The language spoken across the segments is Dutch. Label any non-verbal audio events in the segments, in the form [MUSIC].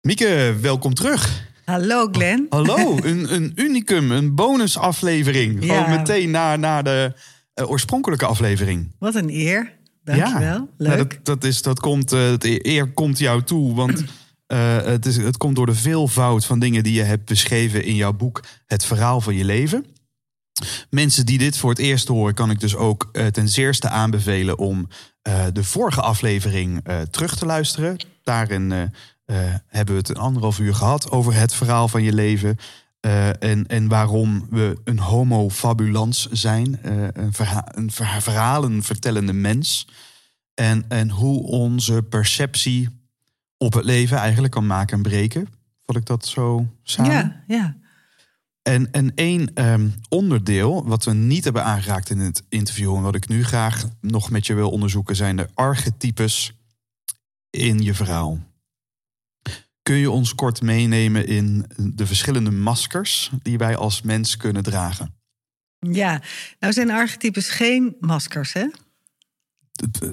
Mieke, welkom terug. Hallo Glenn. Hallo, een, een unicum, een bonusaflevering. Ja. Gewoon meteen na, na de eh, oorspronkelijke aflevering. Wat een eer. Dankjewel. Ja, Leuk. Nou, dat, dat, is, dat komt, eh, het eer komt jou toe, want [CLEARS THROAT] eh, het, is, het komt door de veelvoud van dingen die je hebt beschreven in jouw boek Het Verhaal van je Leven. Mensen die dit voor het eerst horen, kan ik dus ook eh, ten zeerste aanbevelen om eh, de vorige aflevering eh, terug te luisteren. Daarin eh, hebben we het een anderhalf uur gehad over het verhaal van je leven. eh, en, en waarom we een homo fabulans zijn, eh, een, verha een verha- verhalen vertellende mens. En, en hoe onze perceptie op het leven eigenlijk kan maken en breken. Vat ik dat zo samen? ja, ja. En, en één ehm, onderdeel wat we niet hebben aangeraakt in het interview... en wat ik nu graag nog met je wil onderzoeken... zijn de archetypes in je verhaal. Kun je ons kort meenemen in de verschillende maskers... die wij als mens kunnen dragen? Ja, nou zijn archetypes geen maskers, hè?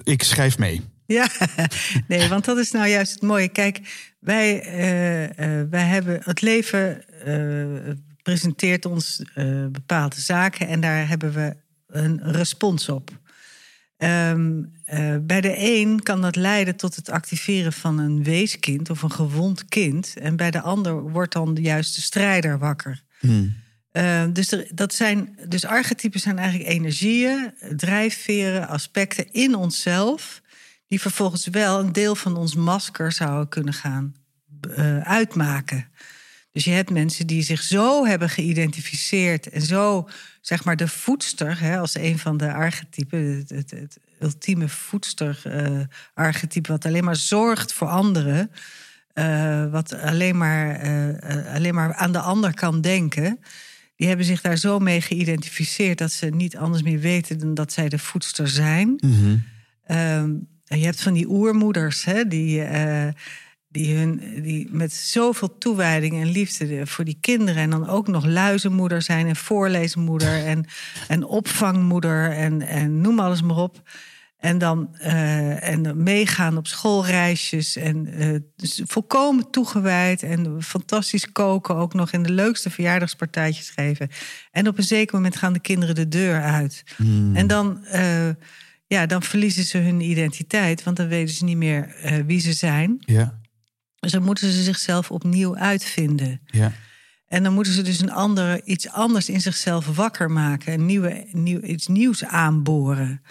Ik schrijf mee. Ja, [LAUGHS] nee, want dat is nou juist het mooie. Kijk, wij, eh, eh, wij hebben het leven eh, presenteert ons bepaalde zaken en daar hebben we een respons op. Ehm, eh, bij de een kan dat leiden tot het activeren van een weeskind of een gewond kind. En bij de ander wordt dan juist de strijder wakker. Uh, dus, er, dat zijn, dus archetypen zijn eigenlijk energieën, drijfveren, aspecten in onszelf. die vervolgens wel een deel van ons masker zouden kunnen gaan uh, uitmaken. Dus je hebt mensen die zich zo hebben geïdentificeerd en zo, zeg maar, de voedster, hè, als een van de archetypen, het, het, het ultieme voedster-archetype, wat alleen maar zorgt voor anderen. Uh, wat alleen maar, uh, alleen maar aan de ander kan denken. Die hebben zich daar zo mee geïdentificeerd dat ze niet anders meer weten dan dat zij de voedster zijn. En je hebt van die oermoeders, hè, die, die, hun, die met zoveel toewijding en liefde voor die kinderen. en dan ook nog luizenmoeder zijn en voorleesmoeder en, [LAUGHS] en opvangmoeder en, en noem alles maar op. En dan, uh, en meegaan op schoolreisjes. En uh, dus volkomen toegewijd. En fantastisch koken. Ook nog in de leukste verjaardagspartijtjes geven. En op een zeker moment gaan de kinderen de deur uit. Hmm. En dan, uh, ja, dan verliezen ze hun identiteit. Want dan weten ze niet meer wie ze zijn. Ja. Dus dan moeten ze zichzelf opnieuw uitvinden. Ja. En dan moeten ze dus een ander, iets anders in zichzelf wakker maken. Een nieuwe, nieuw, iets nieuws aanboren.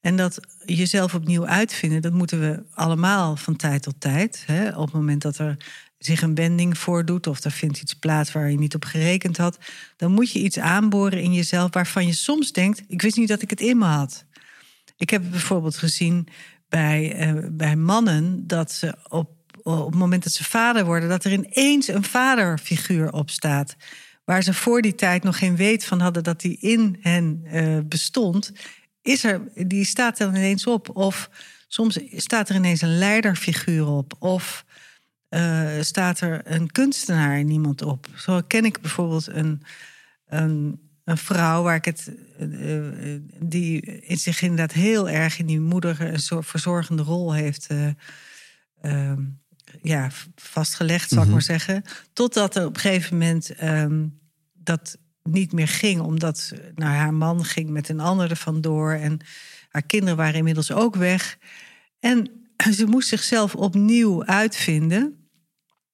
En dat jezelf opnieuw uitvinden, dat moeten we allemaal van tijd tot tijd. Hè? Op het moment dat er zich een wending voordoet of er vindt iets plaats waar je niet op gerekend had, dan moet je iets aanboren in jezelf waarvan je soms denkt: ik wist niet dat ik het in me had. Ik heb bijvoorbeeld gezien bij, uh, bij mannen dat ze op, op het moment dat ze vader worden, dat er ineens een vaderfiguur op staat. Waar ze voor die tijd nog geen weet van hadden dat die in hen uh, bestond is er, die staat er ineens op. Of soms staat er ineens een leiderfiguur op. Of uh, staat er een kunstenaar in iemand op. Zo ken ik bijvoorbeeld een, een, een vrouw waar ik het. Die in zich inderdaad heel erg in die moeder een soort verzorgende rol heeft. Uh, ja, vastgelegd, zal ik maar zeggen. Totdat er op een gegeven moment um, dat niet meer ging, omdat nou, haar man ging met een ander er vandoor en haar kinderen waren inmiddels ook weg. En [CLEARS THROAT] ze moest zichzelf opnieuw uitvinden.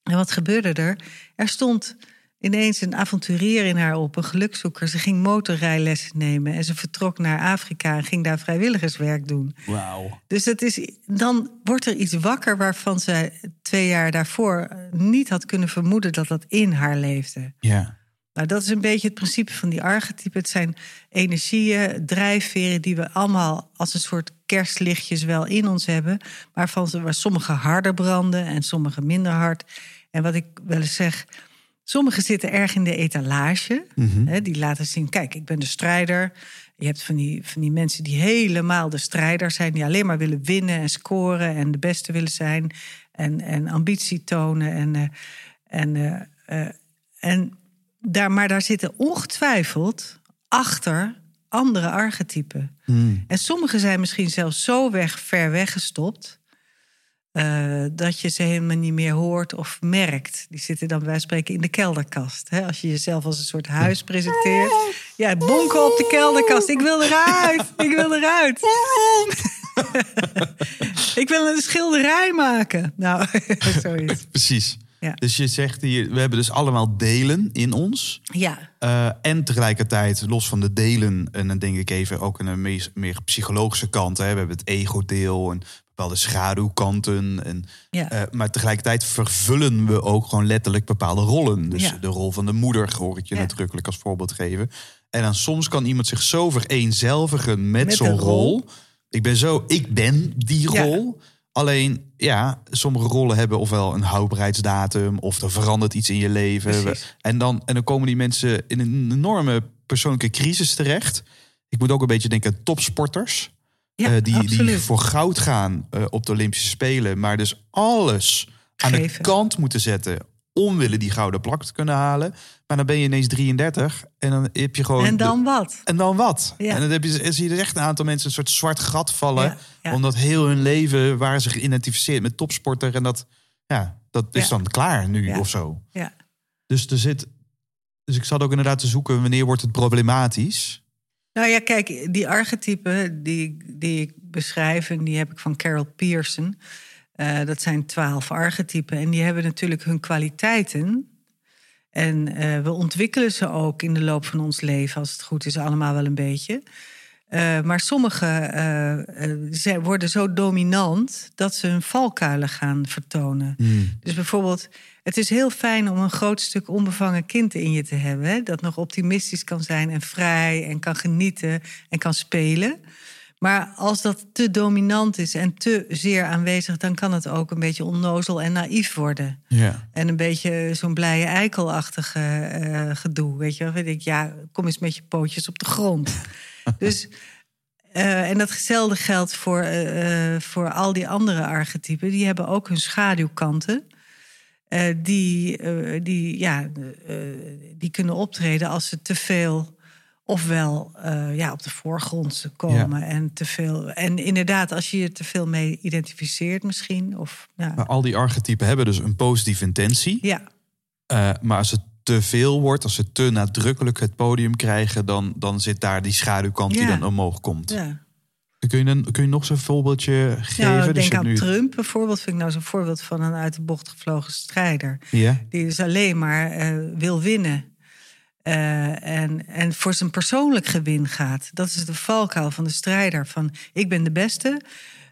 En wat gebeurde er? Er stond ineens een avonturier in haar op, een gelukzoeker. Ze ging motorrijlessen nemen en ze vertrok naar Afrika en ging daar vrijwilligerswerk doen. Wauw. Dus dat is, dan wordt er iets wakker waarvan ze twee jaar daarvoor niet had kunnen vermoeden dat dat in haar leefde. Ja. Nou, dat is een beetje het principe van die archetypen. Het zijn energieën, drijfveren die we allemaal als een soort kerstlichtjes wel in ons hebben. Waarvan ze, waar sommige harder branden en sommige minder hard. En wat ik wel eens zeg, sommige zitten erg in de etalage. Mhm. Hè, die laten zien, kijk, ik ben de strijder. Je hebt van die, van die mensen die helemaal de strijder zijn. Die alleen maar willen winnen en scoren en de beste willen zijn. En, en ambitie tonen. En, uh, en, uh, uh, en daar, maar daar zitten ongetwijfeld achter andere archetypen. Mm. En sommige zijn misschien zelfs zo weg, ver weggestopt. Eh, dat je ze helemaal niet meer hoort of merkt. Die zitten dan bij wijze van spreken in de kelderkast. Hè? Als je jezelf als een soort huis presenteert. Ja, bonken op de kelderkast. Ik wil eruit. Ik wil eruit. [LAUGHS] ik wil een schilderij maken. Nou, [LAUGHS] zoiets. Precies. Ja. Dus je zegt hier, we hebben dus allemaal delen in ons. Ja, Eh, en tegelijkertijd, los van de delen, en dan denk ik even ook een meer, meer psychologische kant. Hè. We hebben het ego-deel en bepaalde schaduwkanten. En, Ja. eh, maar tegelijkertijd vervullen we ook gewoon letterlijk bepaalde rollen. Dus Ja. de rol van de moeder hoor ik je Ja. nadrukkelijk als voorbeeld geven. En dan soms kan iemand zich zo vereenzelvigen met, Met zo'n rol. Ik ben zo, ik ben die rol. Alleen, ja, sommige rollen hebben ofwel een houdbaarheidsdatum... of er verandert iets in je leven. Precies. En dan, en dan komen die mensen in een enorme persoonlijke crisis terecht. Ik moet ook een beetje denken aan topsporters. Ja eh, die, die voor goud gaan eh, op de Olympische Spelen. Maar dus alles aan de kant moeten zetten... om willen die gouden plak te kunnen halen. Maar dan ben je ineens 33 en dan heb je gewoon... En dan de- wat? en dan wat? Ja. En dan heb je, zie je er echt een aantal mensen een soort zwart gat vallen. Ja, ja. Omdat heel hun leven waren ze geïdentificeerd met topsporter. En dat, ja, dat is dan klaar nu of zo. Ja. Dus er zit. Dus ik zat ook inderdaad te zoeken wanneer wordt het problematisch. Nou ja, kijk, die archetypen die, die ik beschrijf, en die heb ik van Carol Pearson. Eh, dat zijn twaalf archetypen. En die hebben natuurlijk hun kwaliteiten. En eh, we ontwikkelen ze ook in de loop van ons leven, als het goed is, allemaal wel een beetje. Eh, maar sommige zij worden zo dominant dat ze hun valkuilen gaan vertonen. Dus bijvoorbeeld, het is heel fijn om een groot stuk onbevangen kind in je te hebben. Hè? Dat nog optimistisch kan zijn en vrij en kan genieten en kan spelen. Maar als dat te dominant is en te zeer aanwezig, dan kan het ook een beetje onnozel en naïef worden. Ja. En een beetje zo'n blije eikelachtige eh, gedoe. Weet je wel? Weet ik, ja, kom eens met je pootjes op de grond. [LAUGHS] dus, eh, en datzelfde geldt voor, eh, voor al die andere archetypen. Die hebben ook hun schaduwkanten. Eh, die, eh, die, ja, eh, die kunnen optreden als ze te veel ofwel ja, op de voorgrond komen en te veel. En inderdaad, als je je te veel mee identificeert, misschien. Of, ja, Maar al die archetypen hebben dus een positieve intentie. ja, maar als het te veel wordt, als ze te nadrukkelijk het podium krijgen, dan, dan zit daar die schaduwkant die dan omhoog komt. ja. Kun, je een, kun je nog zo'n voorbeeldje geven? Nou, Dus denk aan nu- Trump bijvoorbeeld. Vind ik nou zo'n voorbeeld van een uit de bocht gevlogen strijder. Die dus alleen maar eh, wil winnen. Eh, en, en voor zijn persoonlijk gewin gaat. Dat is de valkuil van de strijder. Van ik ben de beste.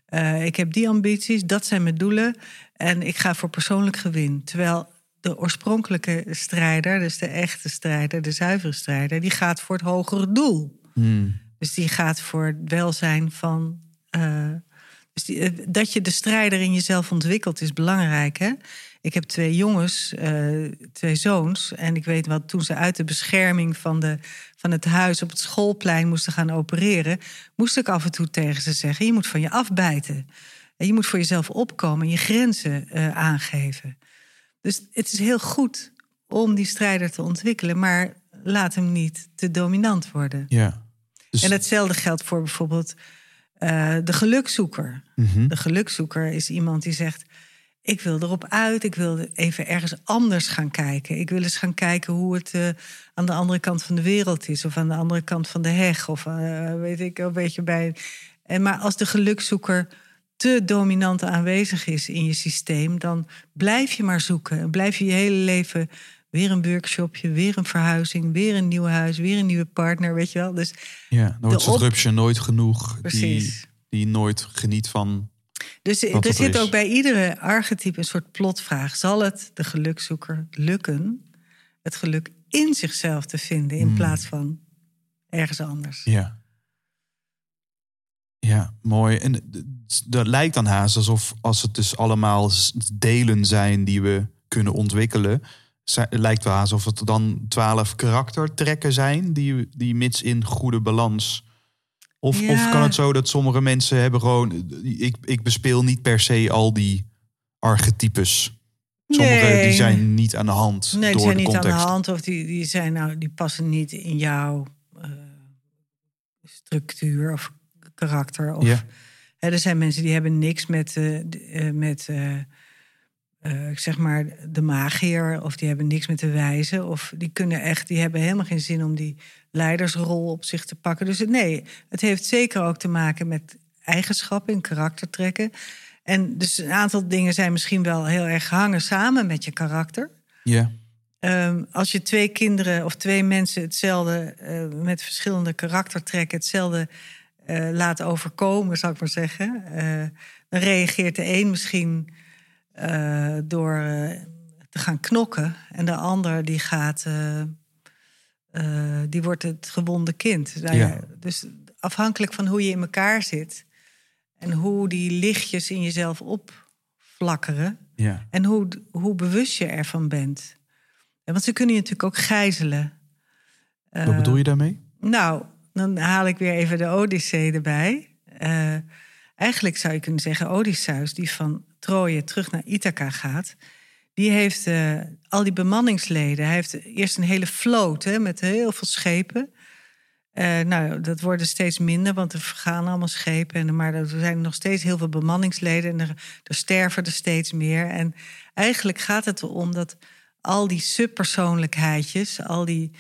eh, ik heb die ambities. Dat zijn mijn doelen. En ik ga voor persoonlijk gewin. Terwijl de oorspronkelijke strijder, dus de echte strijder, de zuivere strijder, die gaat voor het hogere doel. Hmm. Dus die gaat voor het welzijn van. eh, dus eh, dat je de strijder in jezelf ontwikkelt is belangrijk. Hè? Ik heb twee jongens, eh, twee zoons. En ik weet wat, toen ze uit de bescherming van, de, van het huis op het schoolplein moesten gaan opereren, moest ik af en toe tegen ze zeggen: je moet van je afbijten. En je moet voor jezelf opkomen en je grenzen aangeven. Dus het is heel goed om die strijder te ontwikkelen, maar laat hem niet te dominant worden. ja. Dus, En hetzelfde geldt voor bijvoorbeeld eh, de gelukzoeker. Mhm. De gelukzoeker is iemand die zegt: Ik wil erop uit, ik wil even ergens anders gaan kijken. Ik wil eens gaan kijken hoe het eh, aan de andere kant van de wereld is, of aan de andere kant van de heg, of eh, weet ik een beetje bij. En maar als de gelukzoeker te dominant aanwezig is in je systeem, dan blijf je maar zoeken. En blijf je je hele leven weer een workshopje, weer een verhuizing, weer een nieuw huis, weer een nieuwe partner, weet je wel. Dus ja, nooit de op- disruption, nooit genoeg. Die, Precies. die nooit geniet van. Dus er zit is. ook bij iedere archetype een soort plotvraag. Zal het de gelukzoeker lukken het geluk in zichzelf te vinden in Hmm. plaats van ergens anders? Ja. Ja, mooi. En dat lijkt dan haast alsof als het dus allemaal delen zijn die we kunnen ontwikkelen. Lijkt wel alsof het dan twaalf karaktertrekken zijn die, die mits in goede balans. Of, Ja. of kan het zo dat sommige mensen hebben gewoon. Ik, ik bespeel niet per se al die archetypes. Sommige Nee. die zijn niet aan de hand. Nee, die door zijn de niet context. aan de hand of die, die, zijn nou, die passen niet in jouw eh, structuur of karakter. Of, Ja. Hè, er zijn mensen die hebben niks met, eh, met eh, zeg maar de magier, of die hebben niks met de wijze, of die kunnen echt, die hebben helemaal geen zin om die leidersrol op zich te pakken. Dus nee, het heeft zeker ook te maken met eigenschappen en karaktertrekken. En dus een aantal dingen zijn misschien wel heel erg hangen samen met je karakter. Ja. Ehm, als je twee kinderen of twee mensen hetzelfde eh, met verschillende karaktertrekken hetzelfde eh, laat overkomen, zou ik maar zeggen, dan reageert de een misschien eh, door eh, te gaan knokken en de ander die gaat, eh, die wordt het gewonde kind. Nou ja, Ja. dus afhankelijk van hoe je in elkaar zit en hoe die lichtjes in jezelf opflakkeren. Ja. En hoe, hoe bewust je ervan bent. En Want ze kunnen je natuurlijk ook gijzelen. Wat bedoel je daarmee? Nou, dan haal ik weer even de Odyssee erbij. Eigenlijk zou je kunnen zeggen, Odysseus, die van Troje terug naar Ithaca gaat, die heeft eh, al die bemanningsleden. Hij heeft eerst een hele vloot met heel veel schepen. Eh, nou, dat worden steeds minder, want er vergaan allemaal schepen. En, maar er zijn nog steeds heel veel bemanningsleden en er, er sterven er steeds meer. En eigenlijk gaat het erom dat al die subpersoonlijkheidjes, al die,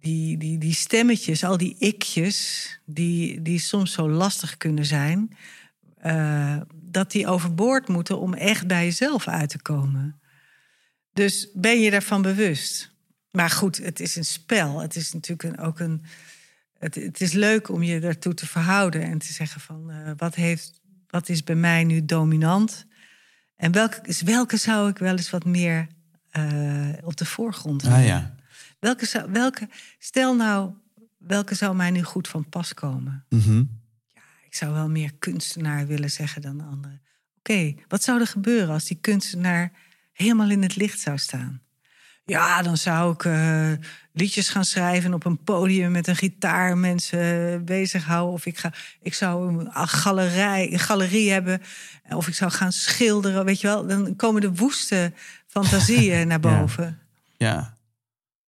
die, die, die stemmetjes, al die ikjes, die, die soms zo lastig kunnen zijn, eh, dat die overboord moeten om echt bij jezelf uit te komen. Dus ben je daarvan bewust? Maar goed, het is een spel. Het is natuurlijk ook een. Het, het is leuk om je daartoe te verhouden en te zeggen van eh, wat, heeft, wat is bij mij nu dominant? En welke, welke zou ik wel eens wat meer eh, op de voorgrond willen? Ah ja. Welke zou, welke, stel nou, welke zou mij nu goed van pas komen? Mhm. Ik zou wel meer kunstenaar willen zeggen dan de andere. Oké, wat zou er gebeuren als die kunstenaar helemaal in het licht zou staan? Ja, dan zou ik eh, liedjes gaan schrijven en op een podium met een gitaar mensen bezighouden. Of ik, ga, ik zou een galerij, een galerie hebben. Of ik zou gaan schilderen. Weet je wel, dan komen de woeste [LAUGHS] fantasieën naar Ja. boven. Ja.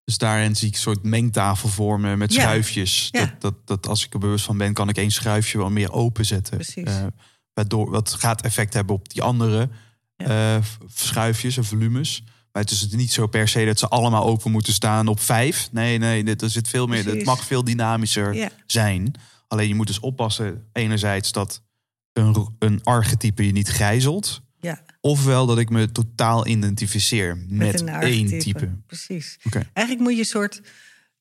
Dus daarin zie ik een soort mengtafel vormen met Ja. schuifjes. Ja. Dat, dat, dat als ik er bewust van ben, kan ik één schuifje wel meer openzetten. Precies. Eh, waardoor wat gaat effect hebben op die andere eh, schuifjes en volumes. Maar het is niet zo per se dat ze allemaal open moeten staan op vijf. Nee, nee, dit- er zit veel meer. Het mag veel dynamischer zijn. Alleen je moet dus oppassen, enerzijds dat een, een archetype je niet gijzelt. Ja, Ofwel dat ik me totaal identificeer met, een één type. Precies. Eigenlijk moet je een soort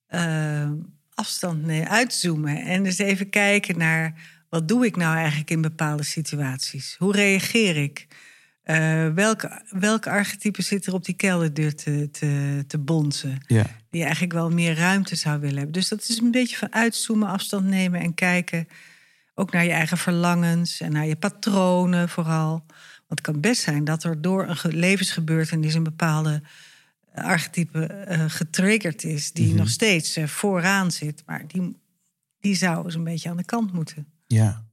eh, afstand nemen, uitzoomen. En dus even kijken naar wat doe ik nou eigenlijk in bepaalde situaties? Hoe reageer ik? Eh welke, welke archetype zit er op die kelderdeur te, te, te bonzen? Ja. Die eigenlijk wel meer ruimte zou willen hebben. Dus dat is een beetje van uitzoomen, afstand nemen en kijken. Ook naar je eigen verlangens en naar je patronen vooral. Want het kan best zijn dat er door een ge- levensgebeurtenis een bepaalde archetype eh, getriggerd is, die nog steeds eh, vooraan zit, maar die, die zou eens een beetje aan de kant moeten. Ja.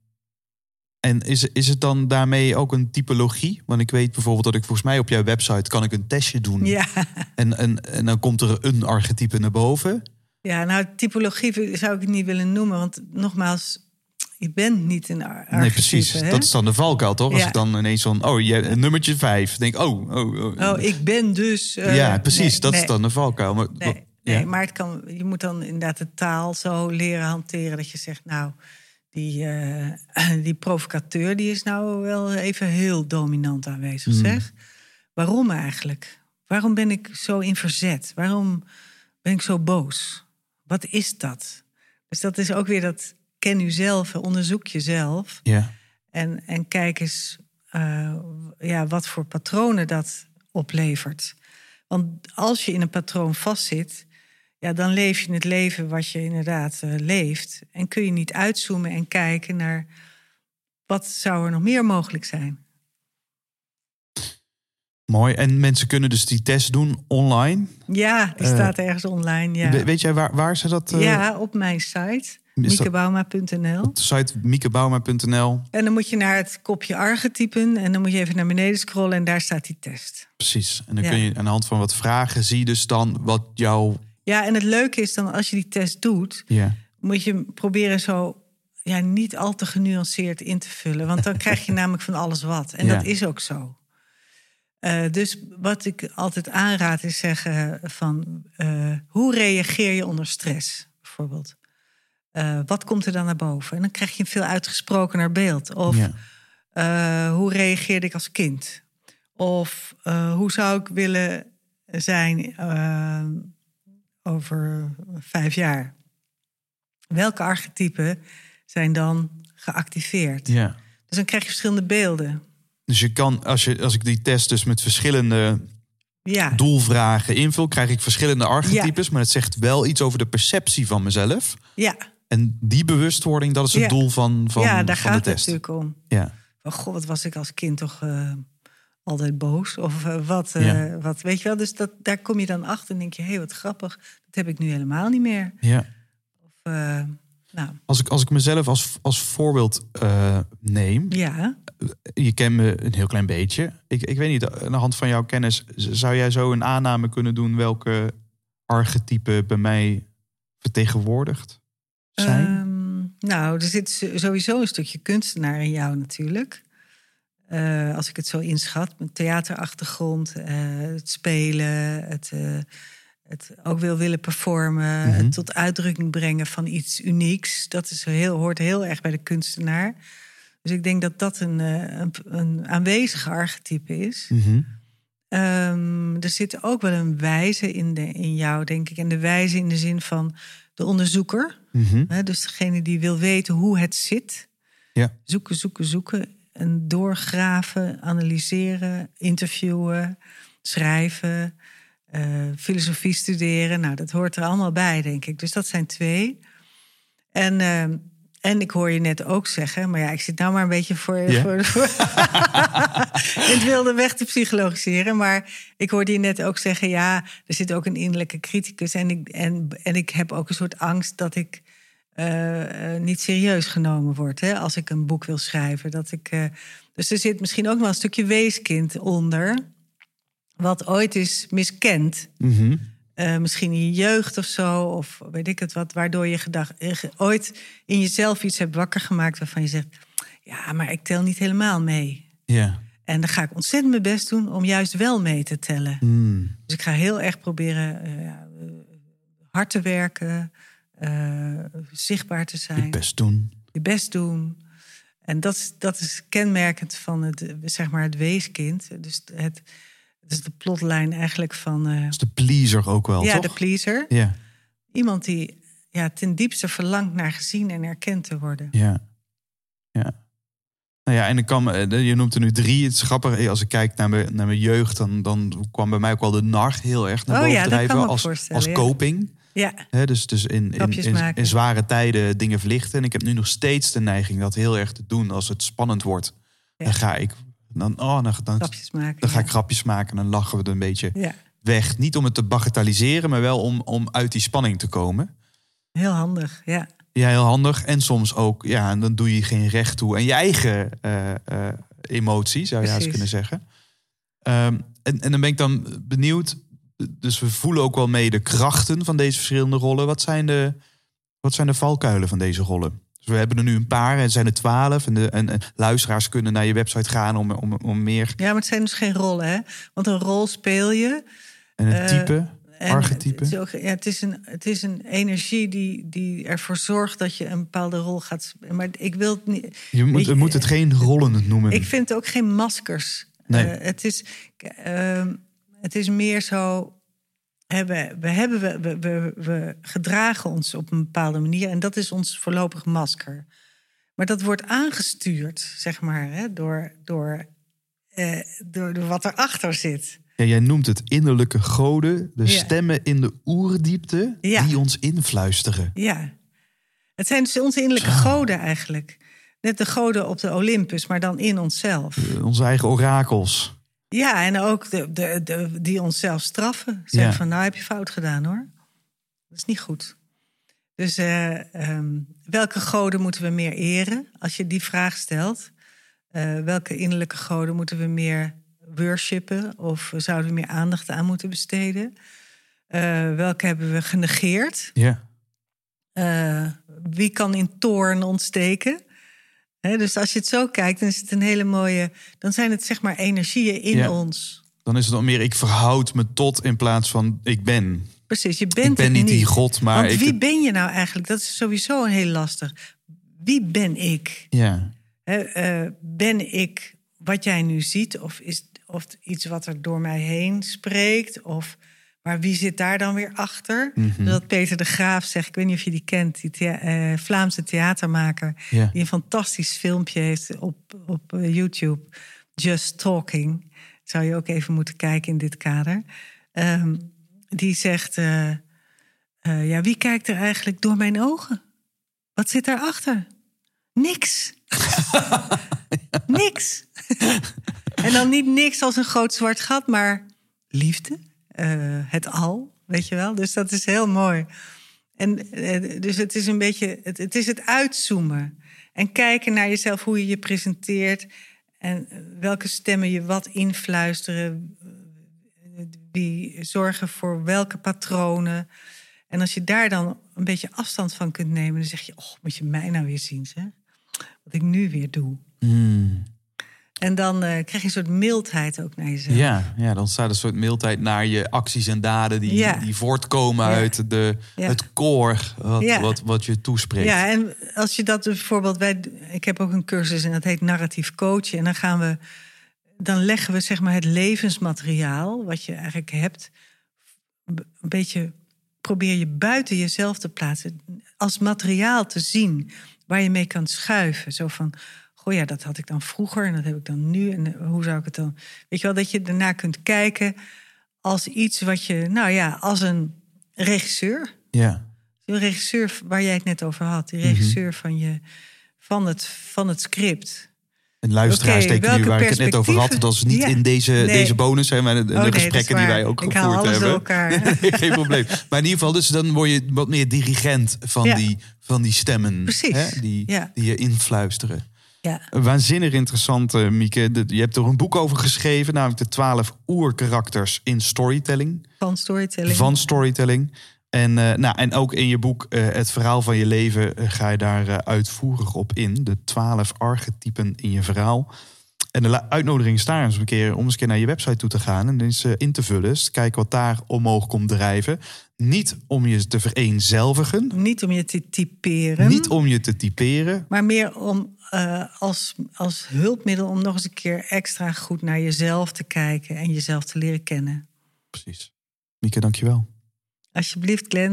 En is, is het dan daarmee ook een typologie? Want ik weet bijvoorbeeld dat ik volgens mij op jouw website kan ik een testje doen. Ja, En, en, en dan komt er een archetype naar boven. ja nou, typologie zou ik het niet willen noemen, want nogmaals, je bent niet een archetype. nee, precies. hè? Dat is dan de valkuil, toch? Als ik dan ineens van, oh, je nummertje vijf. denk oh, oh, oh. Oh, ik ben dus. eh, ja, precies. nee, dat nee. is dan de valkuil. Maar, Nee, wat- nee ja? maar het kan, je moet dan inderdaad de taal zo leren hanteren dat je zegt, nou, die, eh, [CLEARS THROAT] die provocateur die is nou wel even heel dominant aanwezig, Hmm. zeg. Waarom eigenlijk? Waarom ben ik zo in verzet? Waarom ben ik zo boos? Wat is dat? Dus dat is ook weer dat ken u zelf, onderzoek jezelf. ja. En, en kijk eens eh, ja, wat voor patronen dat oplevert. Want als je in een patroon vastzit, ja, dan leef je het leven wat je inderdaad eh, leeft. En kun je niet uitzoomen en kijken naar wat zou er nog meer mogelijk zijn. Mooi. En mensen kunnen dus die test doen online. Ja, die Eh, staat ergens online. Ja, We- Weet jij waar, waar ze dat... eh, ja op mijn site, miekebouwma.nl. Site miekebouwma.nl. En dan moet je naar het kopje archetypen en dan moet je even naar beneden scrollen en daar staat die test. Precies. En dan Ja. kun je aan de hand van wat vragen zie je dus dan wat jouw... Ja, en het leuke is dan als je die test doet, Ja. moet je proberen zo ja, niet al te genuanceerd in te vullen. Want dan krijg je [LAUGHS] namelijk van alles wat. En Ja. dat is ook zo. Eh, dus wat ik altijd aanraad is zeggen van... eh, hoe reageer je onder stress, bijvoorbeeld? Eh, wat komt er dan naar boven? En dan krijg je een veel uitgesprokener beeld. Of Ja. eh, hoe reageerde ik als kind? Of eh, hoe zou ik willen zijn over vijf jaar? Welke archetypen zijn dan geactiveerd? ja. Dus dan krijg je verschillende beelden. Dus je kan, als, je, als ik die test dus met verschillende Ja, doelvragen invul, krijg ik verschillende archetypes. Maar het zegt wel iets over de perceptie van mezelf. ja. En die bewustwording, dat is het Ja. doel van, van, ja daar van gaat de het test. natuurlijk om. Ja. Van, goh, wat was ik als kind toch eh, altijd boos? Of eh, wat, eh, Ja. wat, weet je wel? Dus dat, daar kom je dan achter en denk je... hé, hey, wat grappig, dat heb ik nu helemaal niet meer. Ja. Of, nou, Als, ik, als ik mezelf als, als voorbeeld neem, ja. je kent me een heel klein beetje. Ik, ik weet niet, aan de hand van jouw kennis, zou jij zo een aanname kunnen doen welke archetype bij mij vertegenwoordigd zijn? Ehm, nou, er zit sowieso een stukje kunstenaar in jou natuurlijk. Eh, als ik het zo inschat, met theaterachtergrond, eh, het spelen, het, eh, het ook wil willen performen, Mhm. het tot uitdrukking brengen van iets unieks. Dat is heel, hoort heel erg bij de kunstenaar. Dus ik denk dat dat een, een, een aanwezige archetype is. Mhm. Ehm, er zit ook wel een wijze in, de, in jou, denk ik. En de wijze in de zin van de onderzoeker. Mhm. Hè, dus degene die wil weten hoe het zit. Ja. Zoeken, zoeken, zoeken. En doorgraven, analyseren, interviewen, schrijven, eh, filosofie studeren. Nou, dat hoort er allemaal bij, denk ik. Dus dat zijn twee. En, eh, en ik hoor je net ook zeggen, maar ja, ik zit nou maar een beetje voor, Ja. voor, voor in [LAUGHS] het wilde weg te psychologiseren. Maar ik hoorde je net ook zeggen, ja, er zit ook een innerlijke criticus. En ik, en, en ik heb ook een soort angst dat ik eh, eh, niet serieus genomen word hè, als ik een boek wil schrijven. Dat ik, eh, dus er zit misschien ook wel een stukje weeskind onder, wat ooit is miskend. Mhm. Eh, misschien in je jeugd of zo, of weet ik het wat, waardoor je gedacht, eh, ooit in jezelf iets hebt wakker gemaakt waarvan je zegt: Ja, maar ik tel niet helemaal mee. Ja. En dan ga ik ontzettend mijn best doen om juist wel mee te tellen. Mm. Dus ik ga heel erg proberen eh, ja, hard te werken, zichtbaar te Je zijn, best doen. je best doen. En dat is, dat is kenmerkend van het, zeg maar het weeskind. Dus het, het is de plotlijn eigenlijk van eh, Dat is de pleaser ook wel, ja, toch? de pleaser. Ja. Iemand die ja, ten diepste verlangt naar gezien en erkend te worden. Ja. Ja. Nou ja, en ik kan, me- je noemt er nu drie. Het is grappig, als ik kijk naar mijn, naar mijn jeugd, dan, dan kwam bij mij ook wel de nar heel erg naar Oh boven ja, drijven. als, als coping. Ja, dus dus in, in, in, zware tijden dingen verlichten. En ik heb nu nog steeds de neiging dat heel erg te doen als het spannend wordt. Ja. Dan ga ik, dan, oh, dan, dan, grapjes maken. dan ga ja. ik grapjes maken en dan lachen we er een beetje Ja, weg. Niet om het te bagatelliseren, maar wel om, om uit die spanning te komen. heel handig. Ja, Ja, heel handig. En soms ook, ja, en dan doe je geen recht toe aan je eigen eh, emotie, zou je Precies. kunnen zeggen. Ehm, en, en dan ben ik dan benieuwd. Dus we voelen ook wel mee de krachten van deze verschillende rollen. Wat zijn de, wat zijn de valkuilen van deze rollen? Dus we hebben er nu een paar, en zijn er twaalf. En, de, en, en luisteraars kunnen naar je website gaan om, om, om meer. ja maar het zijn dus geen rollen, hè? Want een rol speel je. En een Eh, type, En archetype. Het is, ook, ja, het, is een, het is een energie die, die ervoor zorgt dat je een bepaalde rol gaat spelen. Maar ik wil het niet. Je moet, weet je, moet het geen rollen noemen. Ik vind het ook geen maskers. Nee. Eh, het, is, ehm, het is meer zo. Hè, we, hebben, we, we, we, we gedragen ons op een bepaalde manier en dat is ons voorlopig masker. Maar dat wordt aangestuurd, zeg maar, hè, door, door, eh, door, door wat erachter zit. Ja, jij noemt het innerlijke goden, de Ja. stemmen in de oerdiepte Ja. die ons influisteren. Ja. Het zijn dus onze innerlijke goden eigenlijk. Net de goden op de Olympus, maar dan in onszelf. Eh, Onze eigen orakels. Ja, en ook de, de, de, die onszelf straffen. Zeggen Ja. van, nou heb je fout gedaan hoor. Dat is niet goed. Dus eh, ehm, welke goden moeten we meer eren? Als je die vraag stelt. eh, welke innerlijke goden moeten we meer worshipen? Of zouden we meer aandacht aan moeten besteden? Eh, welke hebben we genegeerd? Ja. wie kan in toorn ontsteken? Dus als je het zo kijkt, dan is het een hele mooie. Dan zijn het zeg maar energieën in Ja. ons. Dan is het dan meer ik verhoud me tot in plaats van ik ben. Precies, je bent ik ben niet die God, maar Want ik. wie ben je nou eigenlijk? Dat is sowieso een heel lastig. Wie ben ik? Ja, eh, ben ik wat jij nu ziet? Of is of iets wat er door mij heen spreekt? Of, maar wie zit daar dan weer achter? Mhm. Dat Peter de Graaf zegt, ik weet niet of je die kent, die thea- eh, Vlaamse theatermaker, die een fantastisch filmpje heeft op, op eh, YouTube, Just Talking. Zou je ook even moeten kijken in dit kader. Ehm, die zegt, eh, ja, wie kijkt er eigenlijk door mijn ogen? Wat zit daarachter? Niks. [LAUGHS] niks. en dan niet niks als een groot zwart gat, maar liefde, het al, weet je wel. Dus dat is heel mooi. En eh, dus het is een beetje, het, is het uitzoomen en kijken naar jezelf, hoe je je presenteert en eh, welke stemmen je wat influisteren, eh, wie zorgen voor welke patronen. En als je daar dan een beetje afstand van kunt nemen, dan zeg je, oh, moet je mij nou weer zien, zeg. Wat ik nu weer doe. Hmm. En dan eh, krijg je een soort mildheid ook naar jezelf. ja, ja, dan staat een soort mildheid naar je acties en daden die, Ja. die voortkomen Ja. uit de, Ja. het core wat, wat, wat je toespreekt. Ja, en als je dat bijvoorbeeld, wij, ik heb ook een cursus en dat heet narratief coachen. En dan gaan we, dan leggen we zeg maar het levensmateriaal wat je eigenlijk hebt, een beetje probeer je buiten jezelf te plaatsen, als materiaal te zien waar je mee kan schuiven. Zo van, goh ja, dat had ik dan vroeger en dat heb ik dan nu en eh, hoe zou ik het dan? Weet je wel dat je daarna kunt kijken als iets wat je, nou ja, als een regisseur. ja. De regisseur waar jij het net over had, die regisseur van, je, van, het, van het script. En luisteraars nu welke waar ik het net over had. Dat is niet Ja. in deze, Nee. deze bonus, hè, maar de, de nee, dat is gesprekken die wij ook Ik gevoerd hebben. elkaar. [LAUGHS] Nee, geen probleem. Maar in ieder geval, dus dan word je wat meer dirigent van, Ja. die, van die stemmen. Precies. Hè, die, Ja. die je influisteren. Ja. Waanzinnig interessant, eh, Mieke. Je hebt er een boek over geschreven, namelijk de twaalf oerkarakters in storytelling. Van storytelling. Van storytelling. En, eh, nou, en ook in je boek eh, Het verhaal van je leven ga je daar uitvoerig op in. De twaalf archetypen in je verhaal. En de uitnodiging is daar eens een keer om eens een keer naar je website toe te gaan en eens in te vullen. te kijken wat daar omhoog komt drijven. Niet om je te vereenzelvigen, Niet om je te typeren. niet om je te typeren. Maar meer om eh, als, als hulpmiddel om nog eens een keer extra goed naar jezelf te kijken en jezelf te leren kennen. Precies. Mieke, dankjewel. Alsjeblieft, Glenn.